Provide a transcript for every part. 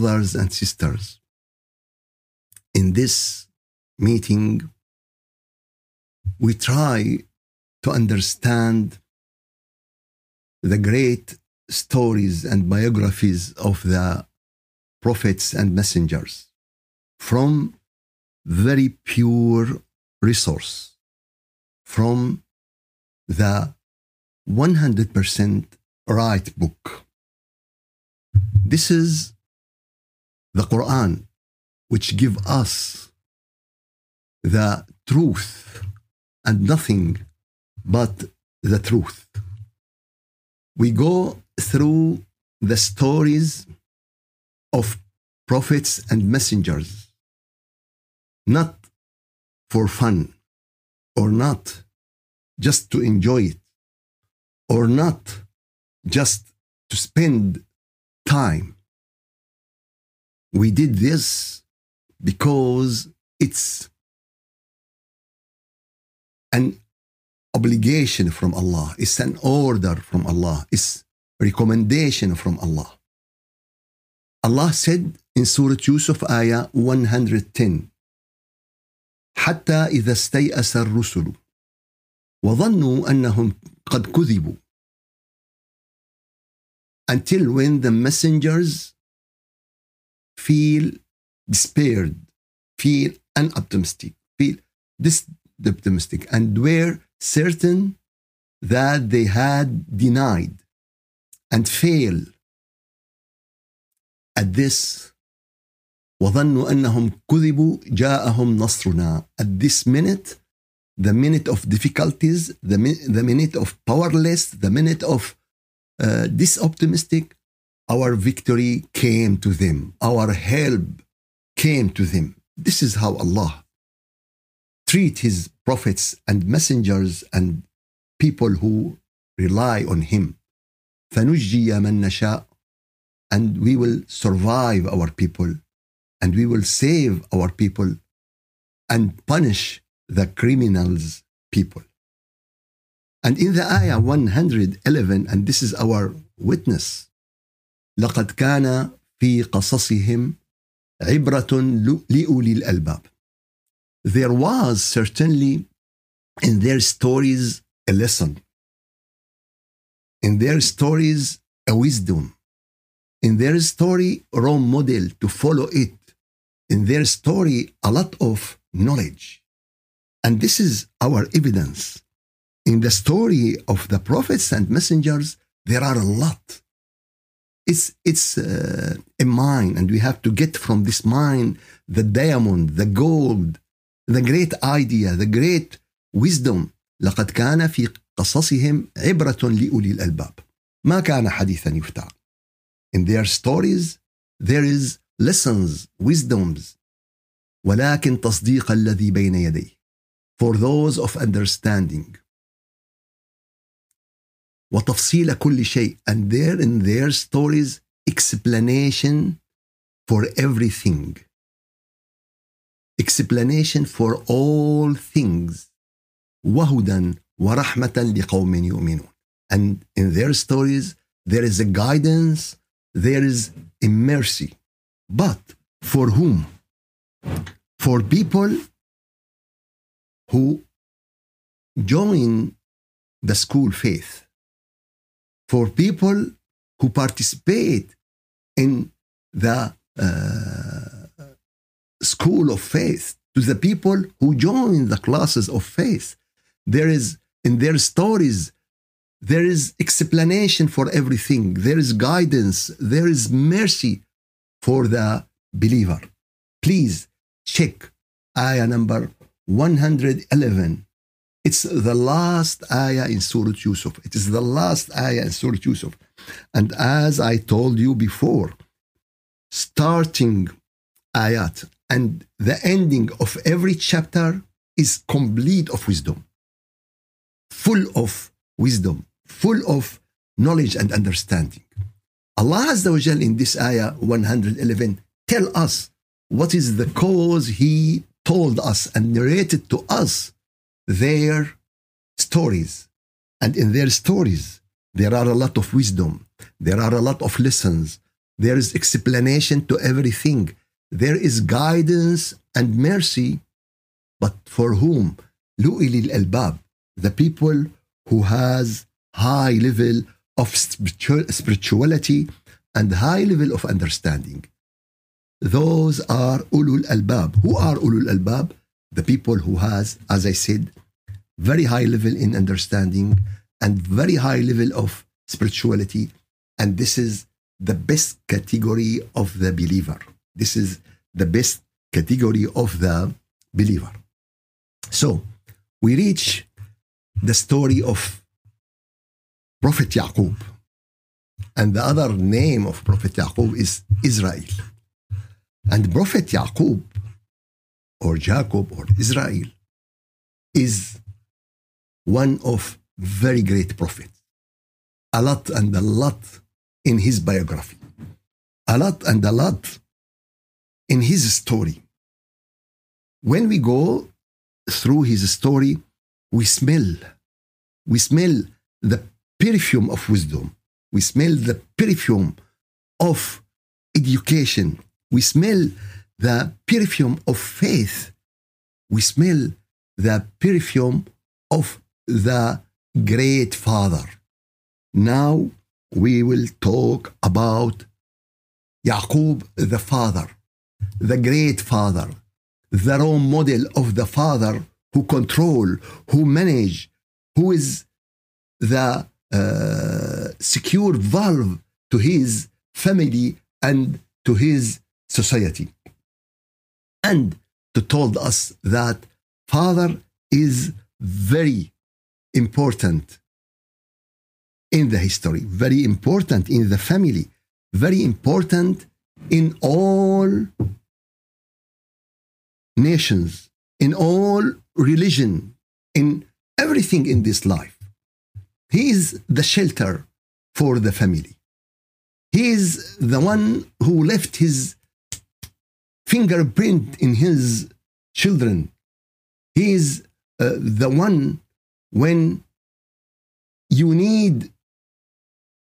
brothers and sisters, in this meeting, we try to understand the great stories and biographies of the prophets and messengers from very pure resource, from the 100% right book. This is the Quran, which give us the truth and nothing but the truth. We go through the stories of prophets and messengers, not for fun or not just to enjoy it or not just to spend time. We did this because it's an obligation from Allah, it's an order from Allah, it's recommendation from Allah. Allah said in Surah Yusuf ayah 110 حتى إذا استيأس الرسل وظنوا أنهم قد كذبوا until when the messengers feel despaired, feel unoptimistic, feel optimistic, and were certain that they had denied and failed at this وظنوا أنهم كذبوا جاءهم نصرنا at this minute the minute of difficulties the, the minute of powerless the minute of uh, disoptimistic our victory came to them our help came to them this is how Allah treat his prophets and messengers and people who rely on him فنجي من نشاء and we will survive our people and we will save our people and punish the criminals people. And in the ayah 111, and this is our witness, لقد كان في قصصهم عبرة لأولي الألباب. There was certainly in their stories a lesson. In their stories, a wisdom. In their story, a role model to follow it in their story a lot of knowledge. And this is our evidence. In the story of the prophets and messengers, there are a lot. It's, it's uh, a mine, and we have to get from this mine the diamond, the gold, the great idea, the great wisdom. لقد كان في قصصهم عبرة لأولي الألباب. ما كان حديثا يفتعل. In their stories, there is lessons, wisdoms ولكن تصديق الذي بين يديه for those of understanding وتفصيل كل شيء and there in their stories explanation for everything explanation for all things وهدى ورحمة لقوم يؤمنون and in their stories there is a guidance there is a mercy but for whom? For people who join the school faith, for people who participate in the uh, school of faith, to the people who join the classes of faith. There is in their stories there is explanation for everything there is guidance there is mercy for the believer. Please check ayah number 111. It's the last ayah in Surah Yusuf. It is the last ayah in Surah Yusuf. And as I told you before, starting ayat and the ending of every chapter is complete of wisdom, full of wisdom, full of knowledge and understanding. Allah Azza wa Jal in this ayah 111 tell us what is the cause he told us and narrated to us their stories. And in their stories, there are a lot of wisdom, there are a lot of lessons, there is explanation to everything, there is guidance and mercy. But for whom? Lu'il al-albab, the people who has high level of spirituality and high level of understanding. Those are ulul albab. Who are ulul albab? The people who has, as I said, very high level in understanding and very high level of spirituality. And this is the best category of the believer. This is the best category of the believer. So we reach the story of Prophet Yaqub. And the other name of Prophet Yaqub is Israel. And Prophet Yaqub, or Jacob, or Israel, is one of very great prophets. A lot and a lot in his biography. A lot and a lot in his story. When we go through his story, we smell, we smell the perfume of wisdom. We smell the perfume of education. We smell the perfume of faith. We smell the perfume of the great father. Now we will talk about Yaqub the father, the great father, the role model of the father who control, who manage, who is the uh, secure valve to his family and to his society. And to told us that father is very important in the history, very important in the family, very important in all nations, in all religion, in everything in this life. He is the shelter for the family. He is the one who left his fingerprint in his children. He is uh, the one when you need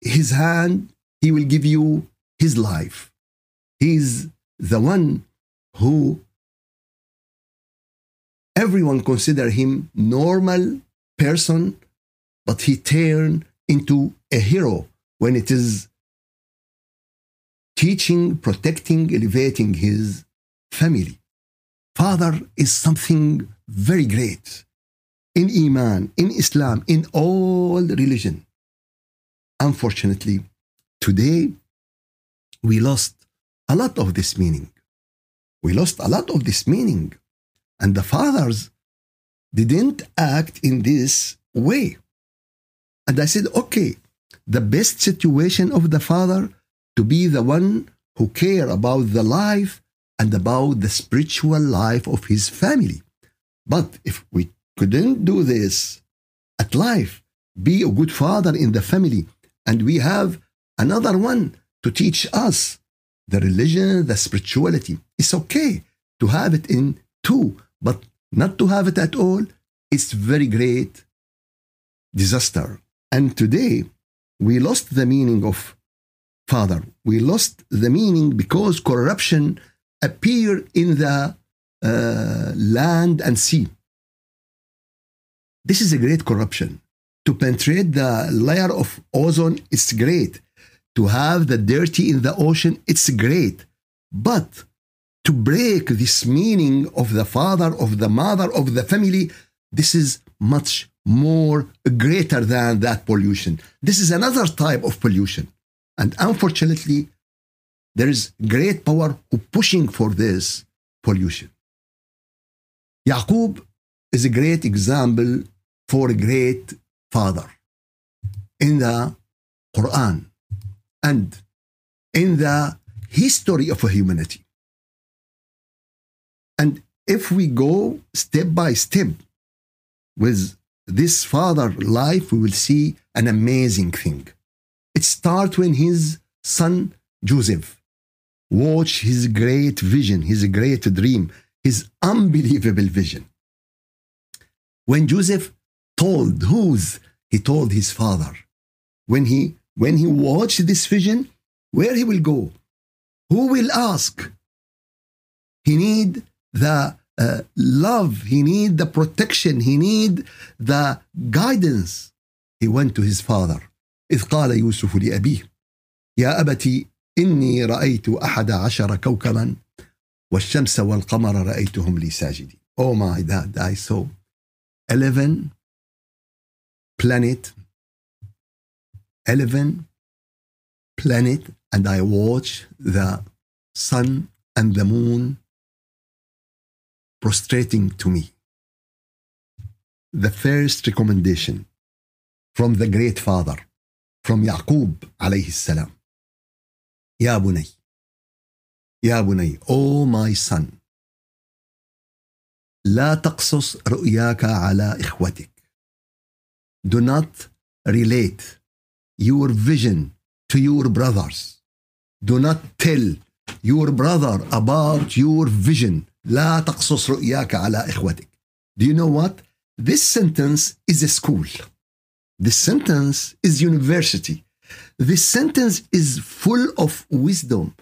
his hand, he will give you his life. He is the one who everyone consider him normal person but he turned into a hero when it is teaching protecting elevating his family father is something very great in iman in islam in all religion unfortunately today we lost a lot of this meaning we lost a lot of this meaning and the fathers didn't act in this way. And I said, okay, the best situation of the father to be the one who care about the life and about the spiritual life of his family. But if we couldn't do this at life, be a good father in the family, and we have another one to teach us the religion, the spirituality, it's okay to have it in two, but not to have it at all, it's very great disaster. And today, we lost the meaning of father. We lost the meaning because corruption appeared in the uh, land and sea. This is a great corruption. To penetrate the layer of ozone, it's great. To have the dirty in the ocean, it's great. But to break this meaning of the father, of the mother, of the family, this is much more greater than that pollution. This is another type of pollution. And unfortunately, there is great power pushing for this pollution. Yaqub is a great example for a great father in the Quran and in the history of humanity. And if we go step by step with this father life, we will see an amazing thing. It starts when his son Joseph watched his great vision, his great dream, his unbelievable vision. When Joseph told whose, he told his father. When he when he watched this vision, where he will go, Who will ask? He need the uh, love. He need the protection. He need the guidance. He went to his father. إذ قال يوسف لأبيه يا أبت إني رأيت أحد عشر كوكبا والشمس والقمر رأيتهم لي ساجدين. Oh my dad, I saw 11 planet 11 planet and I watch the sun and the moon prostrating to me. The first recommendation from the great father, from Yaqub alayhi salam. يا بني يا بني Oh my son لا تقصص رؤياك على إخوتك Do not relate your vision to your brothers. Do not tell your brother about your vision. لا تقصص رؤياك على إخوتك. Do you know what? This sentence is a school. This sentence is university. This sentence is full of wisdom.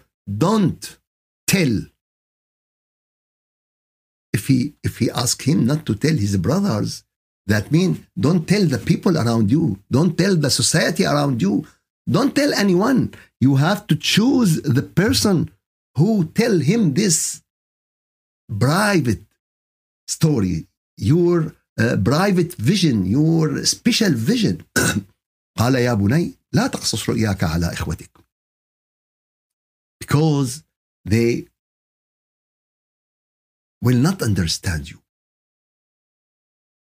Don't tell. If he if he ask him not to tell his brothers, that means don't tell the people around you. Don't tell the society around you. Don't tell anyone. You have to choose the person who tell him this private story, your uh, private vision, your special vision. قال يا بني لا تقصص رؤياك على إخوتك. Because they will not understand you.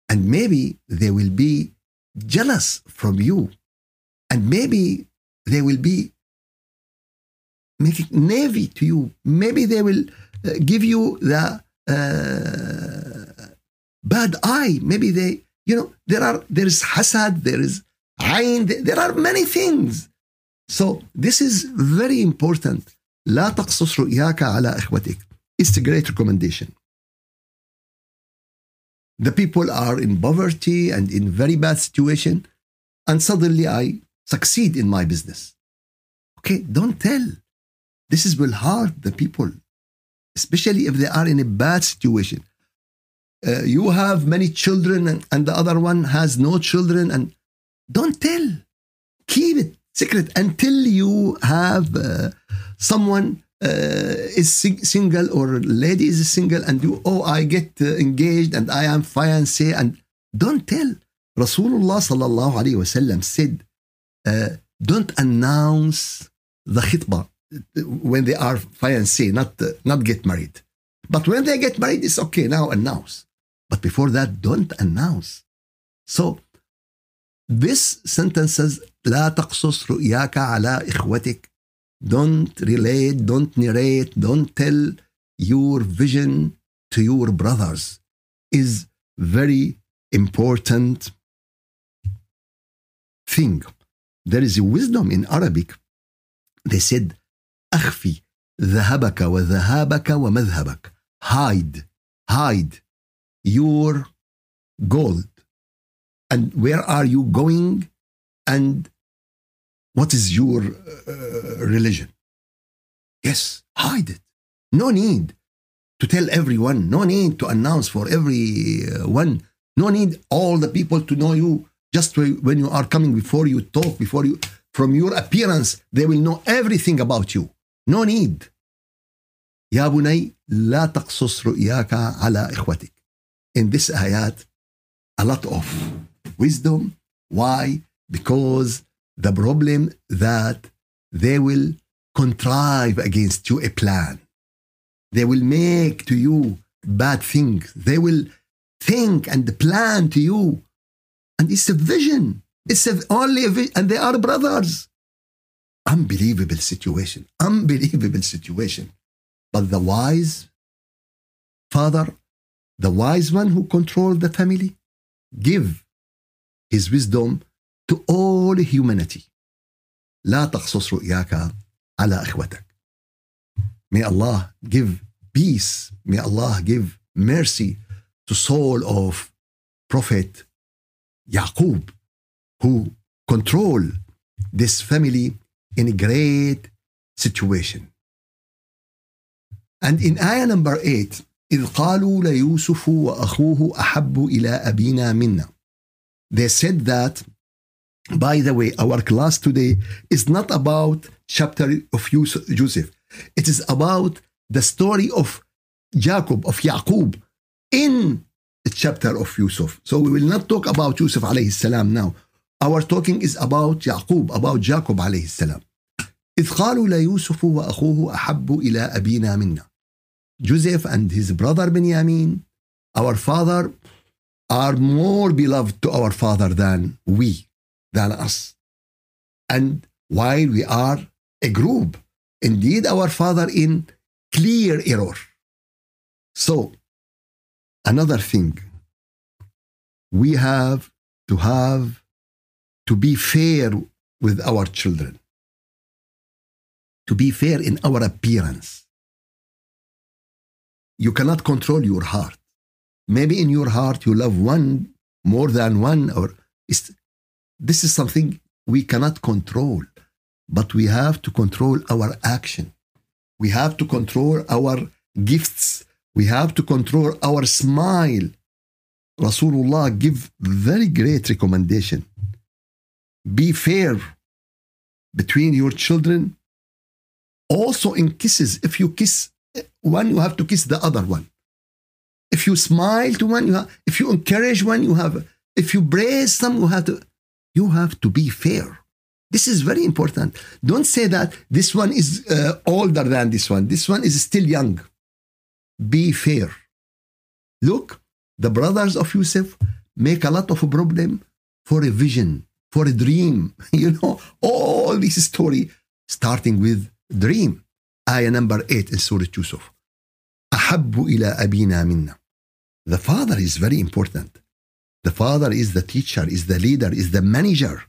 And maybe they will be jealous from you. And maybe they will be making navy to you. Maybe they will uh, give you the uh, bad eye. Maybe they, you know, there are there is hasad, there is ayn, there are many things. So this is very important. لا تقصص رؤياك على إخوتك. It's a great recommendation. The people are in poverty and in very bad situation, and suddenly I succeed in my business. Okay, don't tell. This is will hurt the people, especially if they are in a bad situation. Uh, you have many children and, and the other one has no children, and don't tell. Keep it secret until you have uh, someone is sing- single or lady is single and you oh I get uh, engaged and I am fiancé and don't tell. Rasulullah sallallahu alayhi wasallam said, uh, don't announce the khitbah when they are fiancé, not uh, not get married. But when they get married, it's okay now announce. But before that, don't announce. So this sentence says لا تقصص رؤياك على إخوتك don't relate, don't narrate, don't tell your vision to your brothers is very important thing. There is a wisdom in Arabic. They said, أخفي ذهبك وذهابك ومذهبك. Hide, hide your gold. And where are you going? And what is your uh, religion? Yes, hide it. No need to tell everyone. No need to announce for everyone. No need all the people to know you. Just when you are coming before you talk, before you, from your appearance, they will know everything about you. No need. يا بني لا تقصص رؤياك على إخوتك. In this ayat, a lot of wisdom. Why? Because the problem that they will contrive against you a plan. They will make to you bad things. They will think and plan to you. And it's a vision. It's a, only a vision. And they are brothers. Unbelievable situation. Unbelievable situation. But the wise father, the wise one who controls the family, give his wisdom to all humanity. لا تقصص رؤياك على إخوتك. May Allah give peace. May Allah give mercy to soul of Prophet Yaqub who control this family in a great situation. And in ayah number 8, إذ قالوا ليوسف وأخوه أحب إلى أبينا منا. They said that, by the way, our class today is not about chapter of Yusuf, Joseph. It is about the story of Jacob, of Yaqub, in the chapter of Yusuf. So we will not talk about Yusuf alayhi salam now. Our talking is about Yaqub, about Jacob alayhi salam. إذ قالوا ليوسف وأخوه أحب إلى أبينا منا. Joseph and his brother Benjamin, our father, are more beloved to our father than we, than us. And while we are a group, indeed our father in clear error. So, another thing, we have to have to be fair with our children, to be fair in our appearance you cannot control your heart. Maybe in your heart you love one more than one, or this is something we cannot control, but we have to control our action. We have to control our gifts. We have to control our smile. Rasulullah give very great recommendation. Be fair between your children. Also in kisses, if you kiss one, you have to kiss the other one. If you smile to one, you have, if you encourage one, you have, if you praise some, you have to, you have to be fair. This is very important. Don't say that this one is uh, older than this one. This one is still young. Be fair. Look, the brothers of Yusuf make a lot of problem for a vision, for a dream. You know, all this story starting with dream. آية number 8 in Surah Yusuf. أحب إلى أبينا منا. The father is very important. The father is the teacher, is the leader, is the manager.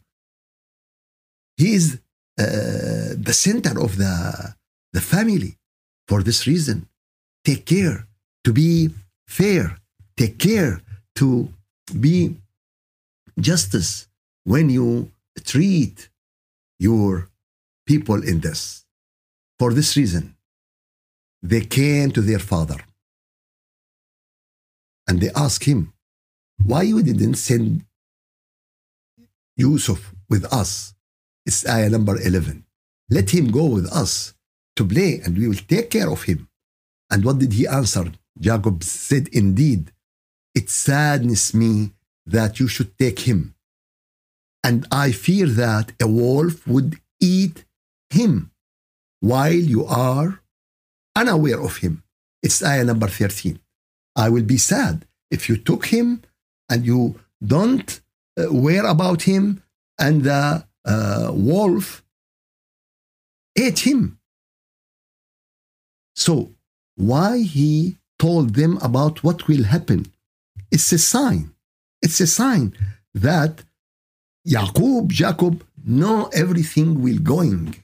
He is uh, the center of the, the family. For this reason, take care to be fair. Take care to be justice when you treat your people in this. For this reason, they came to their father and they asked him, Why you didn't send Yusuf with us? It's ayah number 11. Let him go with us to play and we will take care of him. And what did he answer? Jacob said, Indeed, it saddens me that you should take him. And I fear that a wolf would eat him while you are unaware of him. It's ayah number 13. I will be sad if you took him and you don't uh, about him and the uh, wolf ate him. So, why he told them about what will happen? It's a sign. It's a sign that Jacob, Jacob, know everything will going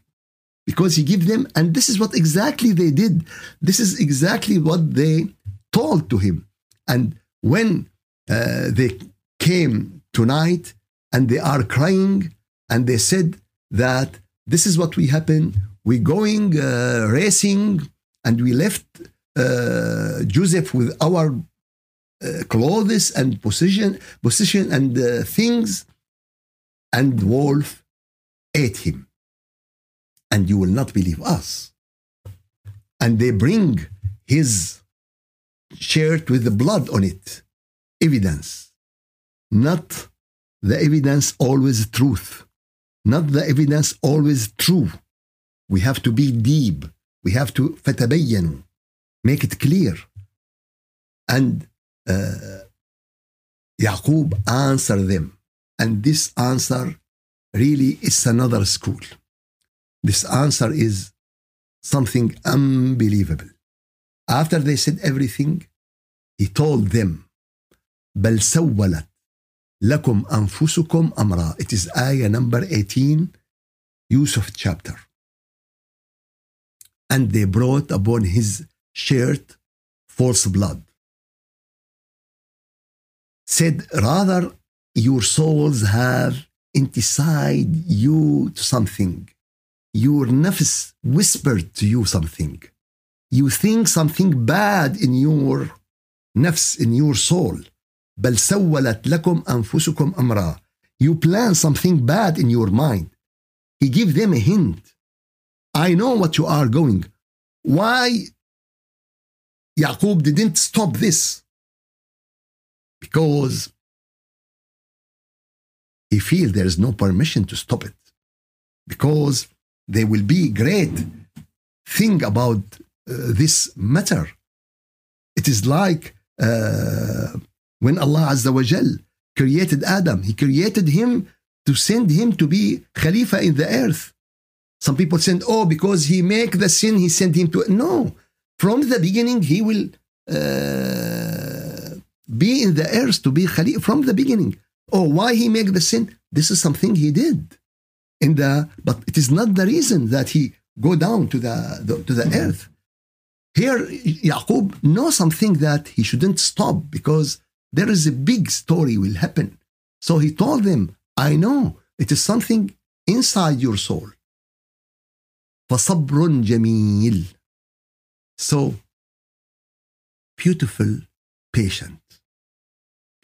because he give them, and this is what exactly they did. This is exactly what they told to him. And when uh, they came tonight and they are crying and they said that this is what we happened. We're going uh, racing and we left uh, Joseph with our uh, clothes and position, position and uh, things, and wolf ate him and you will not believe us. And they bring his shirt with the blood on it, evidence. Not the evidence always truth, not the evidence always true. We have to be deep. We have to فتبينوا, make it clear. And uh, Yaqub answer them. And this answer really is another school. This answer is something unbelievable. After they said everything, he told them, بل سولت لكم أنفسكم أمرا. It is ayah number 18, Yusuf chapter. And they brought upon his shirt false blood. Said, rather, your souls have inside you to something your nafs whispered to you something. you think something bad in your نفس in your soul بل سولت لكم أنفسكم أمرا you plan something bad in your mind he give them a hint I know what you are going why Yaqub didn't stop this because he feel there is no permission to stop it because there will be great thing about uh, this matter it is like uh, when Allah Azza wa Jal created Adam he created him to send him to be Khalifa in the earth. Some people said oh because he make the sin he sent him to no. From the beginning he will uh, be in the earth to be Khalifa from the beginning. Oh why he make the sin? This is something he did. In the but it is not the reason that he go down to the, the to the earth. Here Yaqub knows something that he shouldn't stop because there is a big story will happen so he told them I know it is something inside your soul فصبر جميل so beautiful patient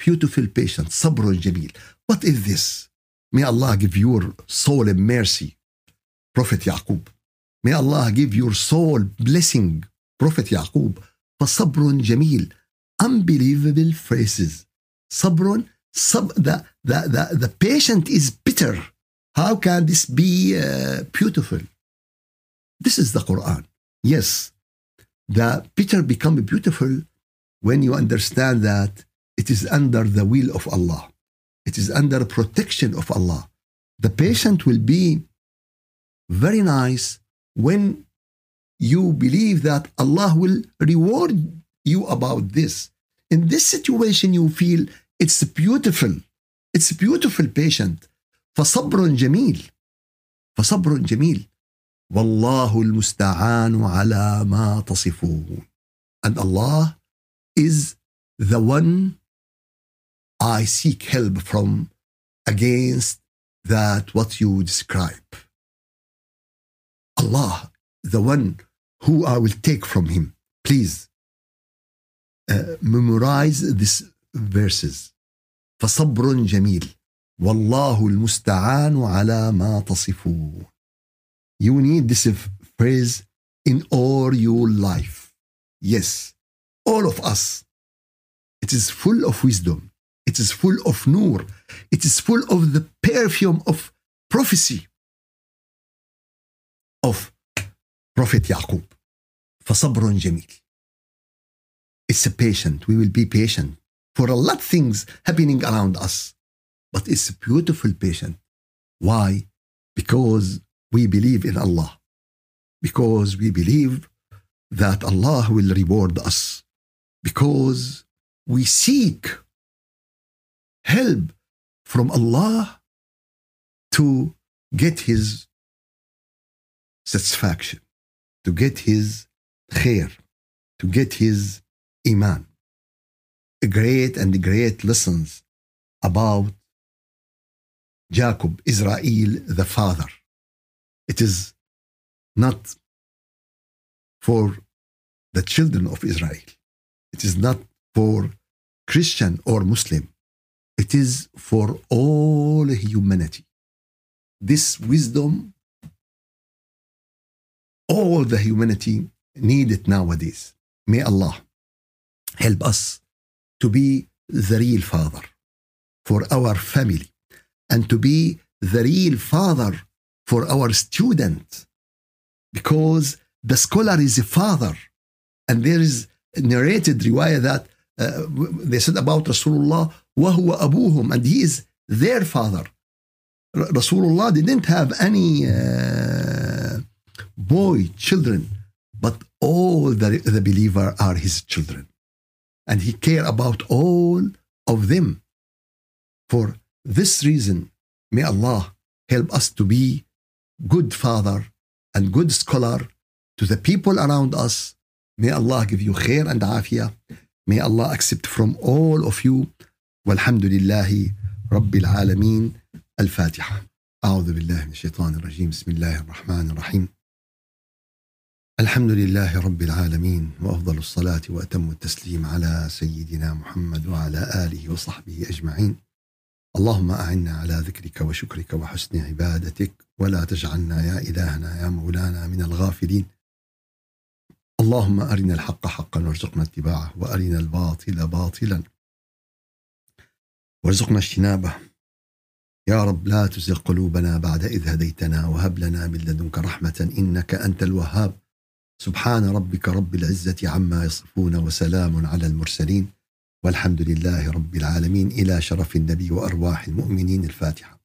beautiful patient صبر جميل what is this may Allah give your soul a mercy Prophet Yaqub may Allah give your soul blessing Prophet Yaqub فصبر جميل unbelievable phrases. Sabron, sub, the, the, the, the patient is bitter. How can this be uh, beautiful? This is the Quran. Yes, the bitter become beautiful when you understand that it is under the will of Allah. It is under protection of Allah. The patient will be very nice when you believe that Allah will reward you about this. In this situation, you feel it's beautiful. It's beautiful patient. فصبر جميل. فصبر جميل. والله المستعان على ما تصفون. And Allah is the one I seek help from against that what you describe. Allah, the one who I will take from him. Please uh, memorize these verses. فصبر جميل والله المستعان على ما تصفون. You need this phrase in all your life. Yes, all of us. It is full of wisdom. It is full of nur. It is full of the perfume of prophecy of Prophet Yaqub. فصبر جميل. It's a patient. We will be patient for a lot of things happening around us. But it's a beautiful patient. Why? Because we believe in Allah. Because we believe that Allah will reward us. Because we seek help from Allah to get His satisfaction, to get His khair, to get His iman. Great and great lessons about Jacob, Israel, the father. It is not for the children of Israel. It is not for Christian or Muslim. It is for all humanity. This wisdom, all the humanity need it nowadays. May Allah help us to be the real father for our family and to be the real father for our student because the scholar is a father and there is narrated riwayah that uh, they said about Rasulullah وهو أبوهم and he is their father Rasulullah didn't have any uh, boy children but all the, the believer are his children and he care about all of them for this reason may Allah help us to be good father and good scholar to the people around us may Allah give you khair and afiyah may Allah accept from all of you والحمد لله رب العالمين الفاتحة أعوذ بالله من الشيطان الرجيم بسم الله الرحمن الرحيم الحمد لله رب العالمين وأفضل الصلاة وأتم التسليم على سيدنا محمد وعلى آله وصحبه أجمعين. اللهم أعنا على ذكرك وشكرك وحسن عبادتك ولا تجعلنا يا إلهنا يا مولانا من الغافلين. اللهم أرنا الحق حقا وارزقنا اتباعه وأرنا الباطل باطلا وارزقنا اجتنابه. يا رب لا تزغ قلوبنا بعد إذ هديتنا وهب لنا من لدنك رحمة إنك أنت الوهاب. سبحان ربك رب العزة عما يصفون وسلام على المرسلين والحمد لله رب العالمين إلى شرف النبي وأرواح المؤمنين الفاتحة.